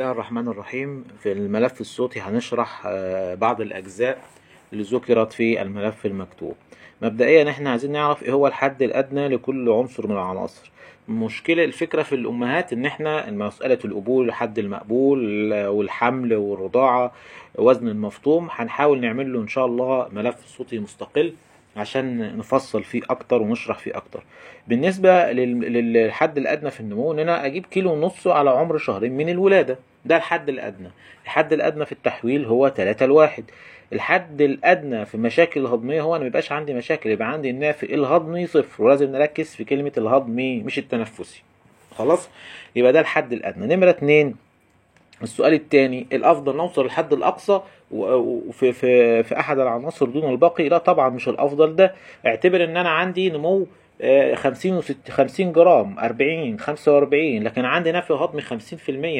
الله الرحمن الرحيم. في الملف الصوتي هنشرح آه، بعض الأجزاء اللي ذكرت في الملف المكتوب. مبدئيا إحنا عايزين نعرف إيه هو الحد الأدنى لكل عنصر من العناصر. المشكلة الفكرة في الأمهات إن إحنا مسألة القبول الحد المقبول والحمل والرضاعة وزن المفطوم هنحاول نعمل له إن شاء الله ملف صوتي مستقل عشان نفصل فيه أكتر ونشرح فيه أكتر. بالنسبة لل- للحد الأدنى في النمو إن أنا أجيب كيلو ونص على عمر شهرين من الولادة. ده الحد الأدنى. الحد الأدنى في التحويل هو 3 لواحد. الحد الأدنى في المشاكل الهضمية هو أنا ميبقاش عندي مشاكل يبقى عندي النافق الهضمي صفر. ولازم نركز في كلمة الهضمي مش التنفسي. خلاص؟ يبقى ده الحد الأدنى. نمرة اتنين. السؤال الثاني الأفضل نوصل للحد الأقصى وفي في في أحد العناصر دون الباقي؟ لا طبعا مش الأفضل ده. اعتبر إن أنا عندي نمو 50 و 50 جرام 40 45 لكن عندي نفي هضمي 50%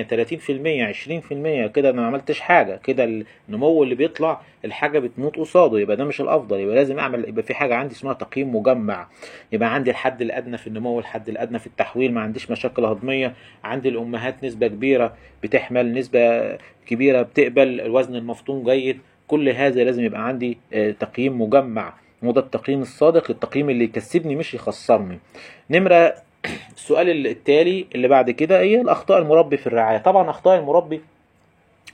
30% 20% كده أنا ما عملتش حاجة. كده النمو اللي بيطلع الحاجة بتموت قصاده. يبقى ده مش الأفضل. يبقى لازم أعمل يبقى في حاجة عندي اسمها تقييم مجمع. يبقى عندي الحد الأدنى في النمو والحد الأدنى في التحويل. ما عنديش مشاكل هضمية. عندي الأمهات نسبة كبيرة بتحمل نسبة كبيرة بتقبل. الوزن المفطوم جيد. كل هذا لازم يبقى عندي آه، تقييم مجمع. وده التقييم الصادق التقييم اللي يكسبني مش يخسرني. نمرة السؤال التالي اللي بعد كده هي الأخطاء المربي في الرعاية. طبعا أخطاء المربي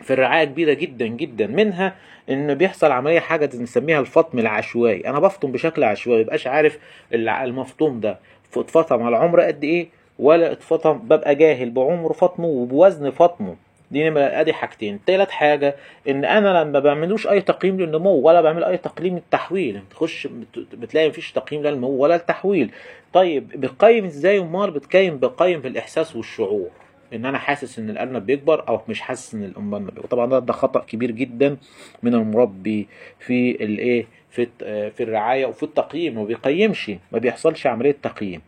في الرعاية كبيرة جدا جدا. منها ان بيحصل عملية حاجة بنسميها الفطم العشوائي. أنا بفطم بشكل عشوائي مبقاش عارف المفطوم ده. اتفطم على عمر قد إيه؟ ولا اتفطم ببقى جاهل بعمر فطمه وبوزن فطمه. دي نمرة ادي حاجتين. تالت حاجة إن أنا لما بعملوش أي تقييم للنمو ولا بعمل أي تقييم للتحويل. تخش بت- بتلاقي مفيش تقييم لا للنمو ولا التحويل. طيب بتقيم إزاي؟ أمال بتقيم بقيم بالاحساس والشعور. إن أنا حاسس إن الارنب بيكبر أو مش حاسس إن الارنب بيكبر. طبعا ده, ده خطأ كبير جدا من المربي في الايه في آه، في الرعاية وفي التقييم ما بيقيمش ما بيحصلش عملية تقييم.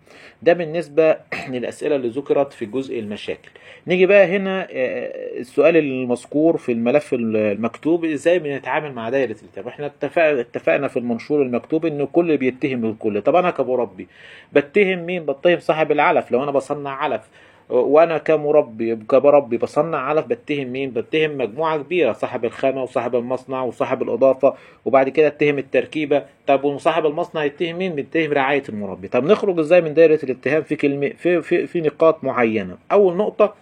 ده بالنسبة للأسئلة اللي ذكرت في جزء المشاكل. نيجي بقى هنا آه، السؤال المذكور في الملف المكتوب إزاي بنتعامل مع دايرة الالتهاب إحنا اتفق- اتفقنا في المنشور المكتوب إن الكل بيتهم الكل طب أنا كمربي بتهم مين؟ بتهم صاحب العلف. لو أنا بصنع علف وأنا كمربي كمربي بصنع علف بتهم مين؟ بتهم مجموعة كبيرة صاحب الخامة وصاحب المصنع وصاحب الإضافة وبعد كده اتهم التركيبة. طب وصاحب المصنع يتهم مين؟ بيتهم رعاية المربي. طب نخرج إزاي من دايرة الاتهام؟ في كلمة في في, في نقاط معينة. أول نقطة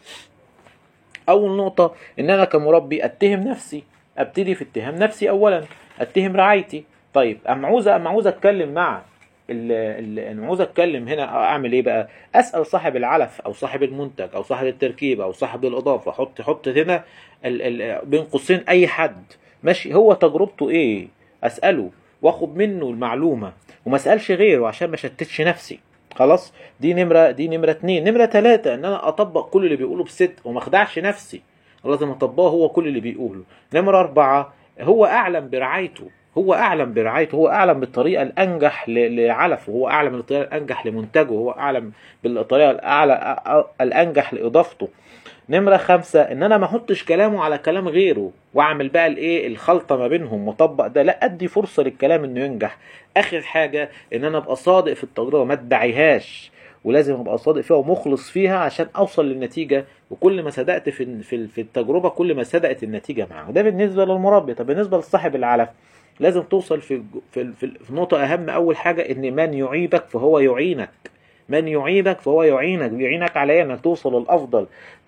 أول نقطة إن أنا كمربي أتهم نفسي أبتدي في اتهام نفسي اولا أتهم رعايتي. طيب اما عاوز اما عاوز أتكلم مع أنا عاوز أتكلم هنا أعمل إيه بقى؟ أسأل صاحب العلف أو صاحب المنتج أو صاحب التركيبه أو صاحب الإضافة. حط حط هنا بين قوسين أي حد. ماشي؟ هو تجربته إيه؟ أسأله وأخد منه المعلومة. وما أسألش غيره عشان ما شتتش نفسي. خلاص؟ دي نمره دي نمرة اتنين. نمرة تلاتة إن أنا أطبق كل اللي بيقوله بصدق وما أخدعش نفسي. لازم أطبقه هو كل اللي بيقوله. نمرة أربعة هو أعلم برعايته. هو أعلم برعايته هو أعلم بالطريقة الأنجح لعلفه هو أعلم بالطريقة الأنجح لمنتجه هو أعلم بالطريقة الأعلى الأنجح لإضافته. نمرة خمسة إن أنا ما أحطش كلامه على كلام غيره وأعمل بقى الإيه الخلطة ما بينهم واطبق ده لا أدي فرصة للكلام إنه ينجح. آخر حاجة إن أنا أبقى صادق في التجربة ما ادعيهاش ولازم أبقى صادق فيها ومخلص فيها عشان أوصل للنتيجة. وكل ما صدقت في في التجربة كل ما صدقت النتيجة معه. ده بالنسبة للمربي. طب بالنسبة لصاحب العلف لازم توصل في في في نقطة أهم أول حاجة إن من يعيبك فهو يعينك. من يعيبك فهو يعينك. بيعينك على؟ إنك توصل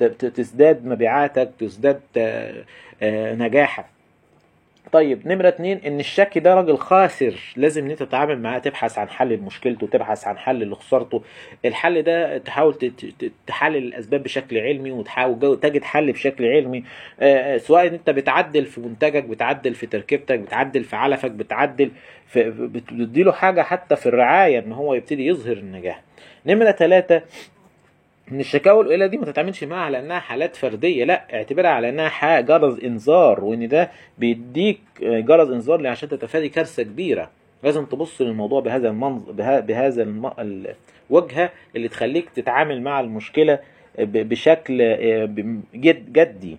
ت- تزداد مبيعاتك تزداد آه، آه، نجاحك. طيب نمرة اتنين إن الشك ده راجل خاسر. لازم إن أنت تتعامل معاه تبحث عن حل لمشكلته تبحث عن حل لخسارته. الحل ده تحاول تحلل الأسباب بشكل علمي وتحاول تجد حل بشكل علمي. آه، آه، سواء إن أنت بتعدل في منتجك بتعدل في تركيبتك بتعدل في علفك بتعدل في بتديله حاجة حتى في الرعاية إن هو يبتدي يظهر النجاح. نمرة ثلاثة إن الشكاوى القليله دي ما تتعاملش معاها على إنها حالات فردية لا اعتبرها على إنها حاجة جرس إنذار وإن ده بيديك جرس إنذار عشان تتفادي كارثة كبيرة لازم تبص للموضوع بهذا المنظر بهذا. الوجهة اللي تخليك تتعامل مع المشكلة ب- بشكل آه، جد جدي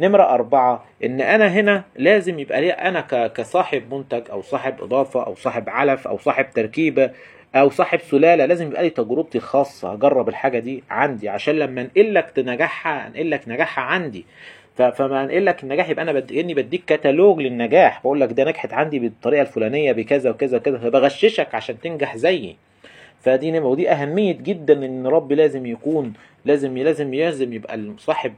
نمرة أربعة إن أنا هنا لازم يبقى لي أنا كصاحب منتج أو صاحب إضافة أو صاحب علف أو صاحب تركيبة أو صاحب سلالة لازم يبقى لي تجربتي الخاصه أجرب الحاجة دي عندي عشان لما أنقل لك نجاحها أنقل لك نجاحها عندي. فما أنقل لك النجاح يبقى أنا بدي إني بديك كتالوج للنجاح. بقول لك ده نجحت عندي بالطريقة الفلانية بكذا وكذا وكذا فبغششك عشان تنجح زيي. فدي نمرة ودي أهمية جدا إن ربي لازم يكون لازم لازم لازم يبقى صاحب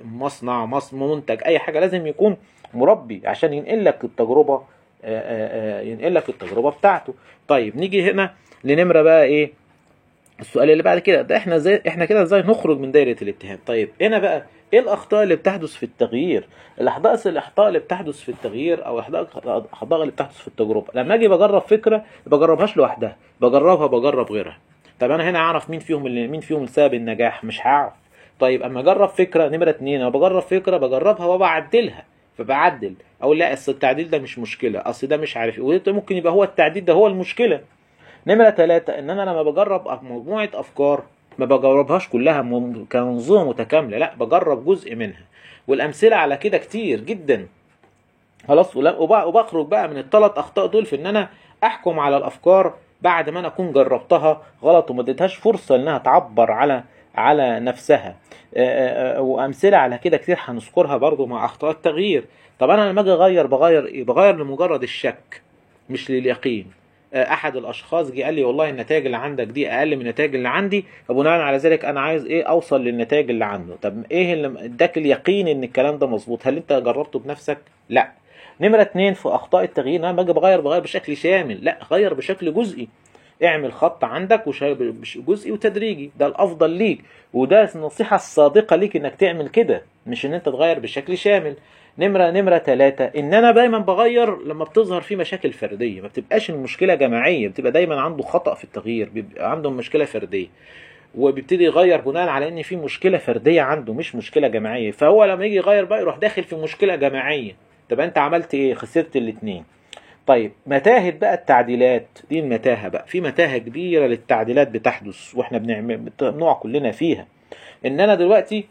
المصنع مص- منتج أي حاجة لازم يكون مربي عشان ينقل لك التجربة آه، ينقل لك التجربة بتاعته. طيب نيجي هنا لنمرة بقى إيه؟ السؤال اللي بعد كده. ده إحنا زي إحنا كده إزاي نخرج من دايرة الاتهام؟ طيب هنا بقى إيه الأخطاء اللي بتحدث في التغيير؟ الاخطاء الأخطاء اللي بتحدث في التغيير أو الأخطاء اللي بتحدث في التجربة. لما أجي بجرب فكرة بجربهاش لوحدها بجربها بجرب غيرها. طب أنا هنا أعرف مين فيهم اللي مين فيهم سبب النجاح؟ مش هعرف. طيب أما أجرب فكرة نمرة اتنين أنا بجرب فكرة بجربها وبعدلها. فبعدل. أقول لا أصل التعديل ده مش مشكلة. أصل ده مش عارف إيه. ممكن يبقى هو التعديل ده هو المشكلة. نمرة ثلاثة إن أنا لما بجرب مجموعة أفكار ما بجربهاش كلها من- كمنظومة متكاملة لا بجرب جزء منها. والأمثلة على كده كتير جدا. خلاص وبخرج بقى من الثلاث أخطاء دول في إن أنا أحكم على الأفكار بعد ما أنا أكون جربتها غلط وما اديتهاش فرصة إنها تعبر على على نفسها. آه، آه، آه، وأمثلة على كده كتير هنذكرها برضو مع أخطاء التغيير. طب أنا لما أجي أغير بغير إيه؟ بغير لمجرد الشك مش لليقين. أحد الأشخاص جه قال لي والله النتائج اللي عندك دي أقل من النتائج اللي عندي فبناء على ذلك أنا عايز إيه؟ أوصل للنتائج اللي عنده. طب إيه اللي إداك اليقين إن الكلام ده مظبوط؟ هل أنت جربته بنفسك؟ لا. نمرة اتنين في أخطاء التغيير أنا باجي بغير بغير بشكل شامل لا غير بشكل جزئي. اعمل خط عندك وشا- بش- جزئي وتدريجي. ده الأفضل ليك. وده النصيحة الصادقة ليك إنك تعمل كده مش إن أنت تغير بشكل شامل. نمرة نمرة ثلاثة إن أنا دايما بغير لما بتظهر فيه مشاكل فردية. ما بتبقاش المشكلة جماعية بتبقى دايما عنده خطأ في التغيير بيبقى عنده مشكلة فردية. وبيبتدي يغير بناء على إن في مشكلة فردية عنده مش مشكلة جماعية. فهو لما يجي يغير بقى يروح داخل في مشكلة جماعية. طب أنت عملت إيه؟ خسرت الاثنين طيب متاهه بقى التعديلات. دي المتاهة بقى. في متاهة كبيرة للتعديلات بتحدث وإحنا بنعمل بنقع كلنا فيها. إن أنا دلوقتي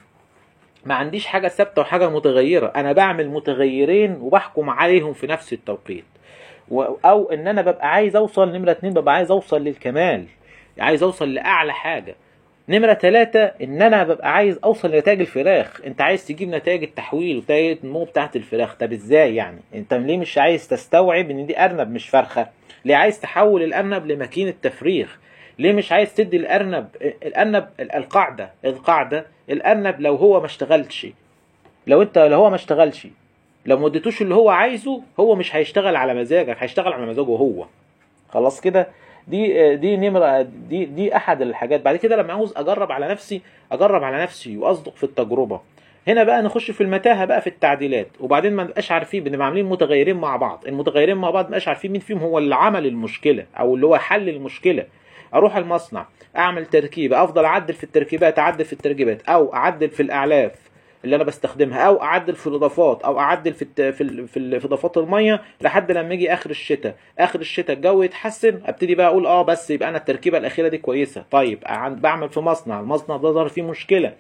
ما عنديش حاجة ثابتة وحاجة متغيرة. أنا بعمل متغيرين وبحكم عليهم في نفس التوقيت. أو إن أنا ببقى عايز أوصل نمرة اتنين ببقى عايز أوصل للكمال. عايز أوصل لأعلى حاجة. نمرة ثلاثة إن أنا ببقى عايز أوصل لنتائج الفراخ، أنت عايز تجيب نتائج التحويل ونتائج النمو بتاعة الفراخ، طب إزاي يعني؟ أنت ليه مش عايز تستوعب إن دي أرنب مش فرخة؟ ليه عايز تحول الأرنب لماكينة تفريخ؟ ليه مش عايز تدي الأرنب الأرنب القاعدة القاعدة الأرنب لو هو ما اشتغلش لو أنت لو هو ما اشتغلش لو ما اديتوش اللي هو عايزه هو مش هيشتغل على مزاجك هيشتغل على مزاجه هو خلاص كده دي دي نمرة دي دي أحد الحاجات. بعد كده لما عاوز أجرب على نفسي أجرب على نفسي وأصدق في التجربة. هنا بقى نخش في المتاهة بقى في التعديلات. وبعدين ما نبقاش عارفين بنبقى عاملين متغيرين مع بعض. المتغيرين مع بعض ما نبقاش عارفين مين فيهم هو اللي عمل المشكلة أو اللي هو حل المشكلة. أروح المصنع أعمل تركيبة أفضل أعدل في التركيبات أعدل في التركيبات أو أعدل في الأعلاف. اللي أنا بستخدمها أو أعدل في الإضافات أو أعدل في. في. في. في إضافات المية لحد لما يجي آخر الشتاء آخر الشتاء الجو يتحسن أبتدي بقى أقول آه بس يبقى أنا التركيبة الأخيرة دي كويسة طيب بعمل في مصنع المصنع ده ظهر فيه مشكلة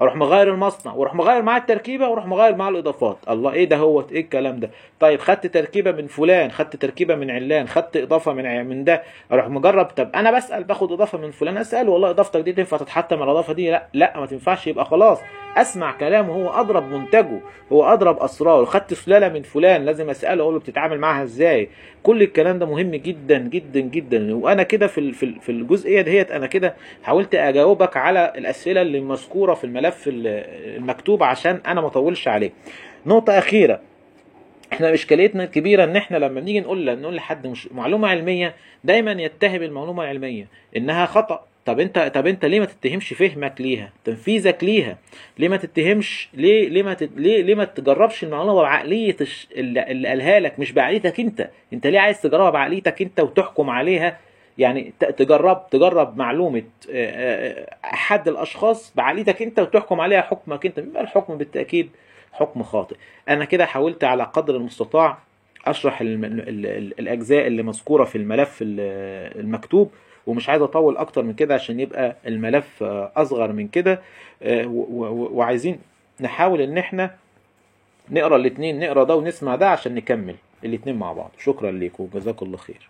أروح مغير المصنع وأروح مغير معاه التركيبة وأروح مغير معاه الإضافات. الله إيه ده هو إيه الكلام ده؟ طيب خدت تركيبة من فلان خدت تركيبة من علان خدت إضافة من من ده. أروح مجرب طب أنا بسأل باخد إضافة من فلان اسال والله إضافتك دي تنفع تتحط مع الإضافة دي؟ لا لا ما تنفعش يبقى خلاص. أسمع كلامه هو أضرب منتجه هو أضرب أسراره. خدت سلالة من فلان لازم أسأله أقول له بتتعامل معاها إزاي؟ كل الكلام ده مهم جدا جدا جدا. وأنا كده في في ال- في الجزئية ديت أنا كده حاولت أجاوبك على الأسئلة اللي مذكورة في الملف ال- المكتوب عشان أنا ما أطولش عليك نقطة أخيرة. إحنا إشكاليتنا الكبيرة إن إحنا لما بنيجي نقول نقول لحد مش معلومة علمية دايما يتهم المعلومة العلمية إنها خطأ. طب انت طب أنت ليه ما تتهمش فهمك ليها؟ تنفيذك ليها. ليه ما تتهمش؟ ليه ليه ما تت... ليه ليه ما تجربش المعلومة بعقلية اللي قالها لك مش بعقليتك أنت. أنت ليه عايز تجربها بعقليتك أنت وتحكم عليها؟ يعني تجرب تجرب معلومة آه، آه، أحد الأشخاص بعقليتك أنت وتحكم عليها حكمك أنت. بيبقى الحكم بالتأكيد حكم خاطئ. أنا كده حاولت على قدر المستطاع أشرح الأجزاء اللي مذكورة في الملف ال- المكتوب ومش عايز أطول أكتر من كده عشان يبقى الملف أصغر من كده. آه، وعايزين نحاول إن إحنا نقرأ الاثنين نقرأ ده ونسمع ده عشان نكمل الاثنين مع بعض. شكرا لكم وجزاكم الله خير.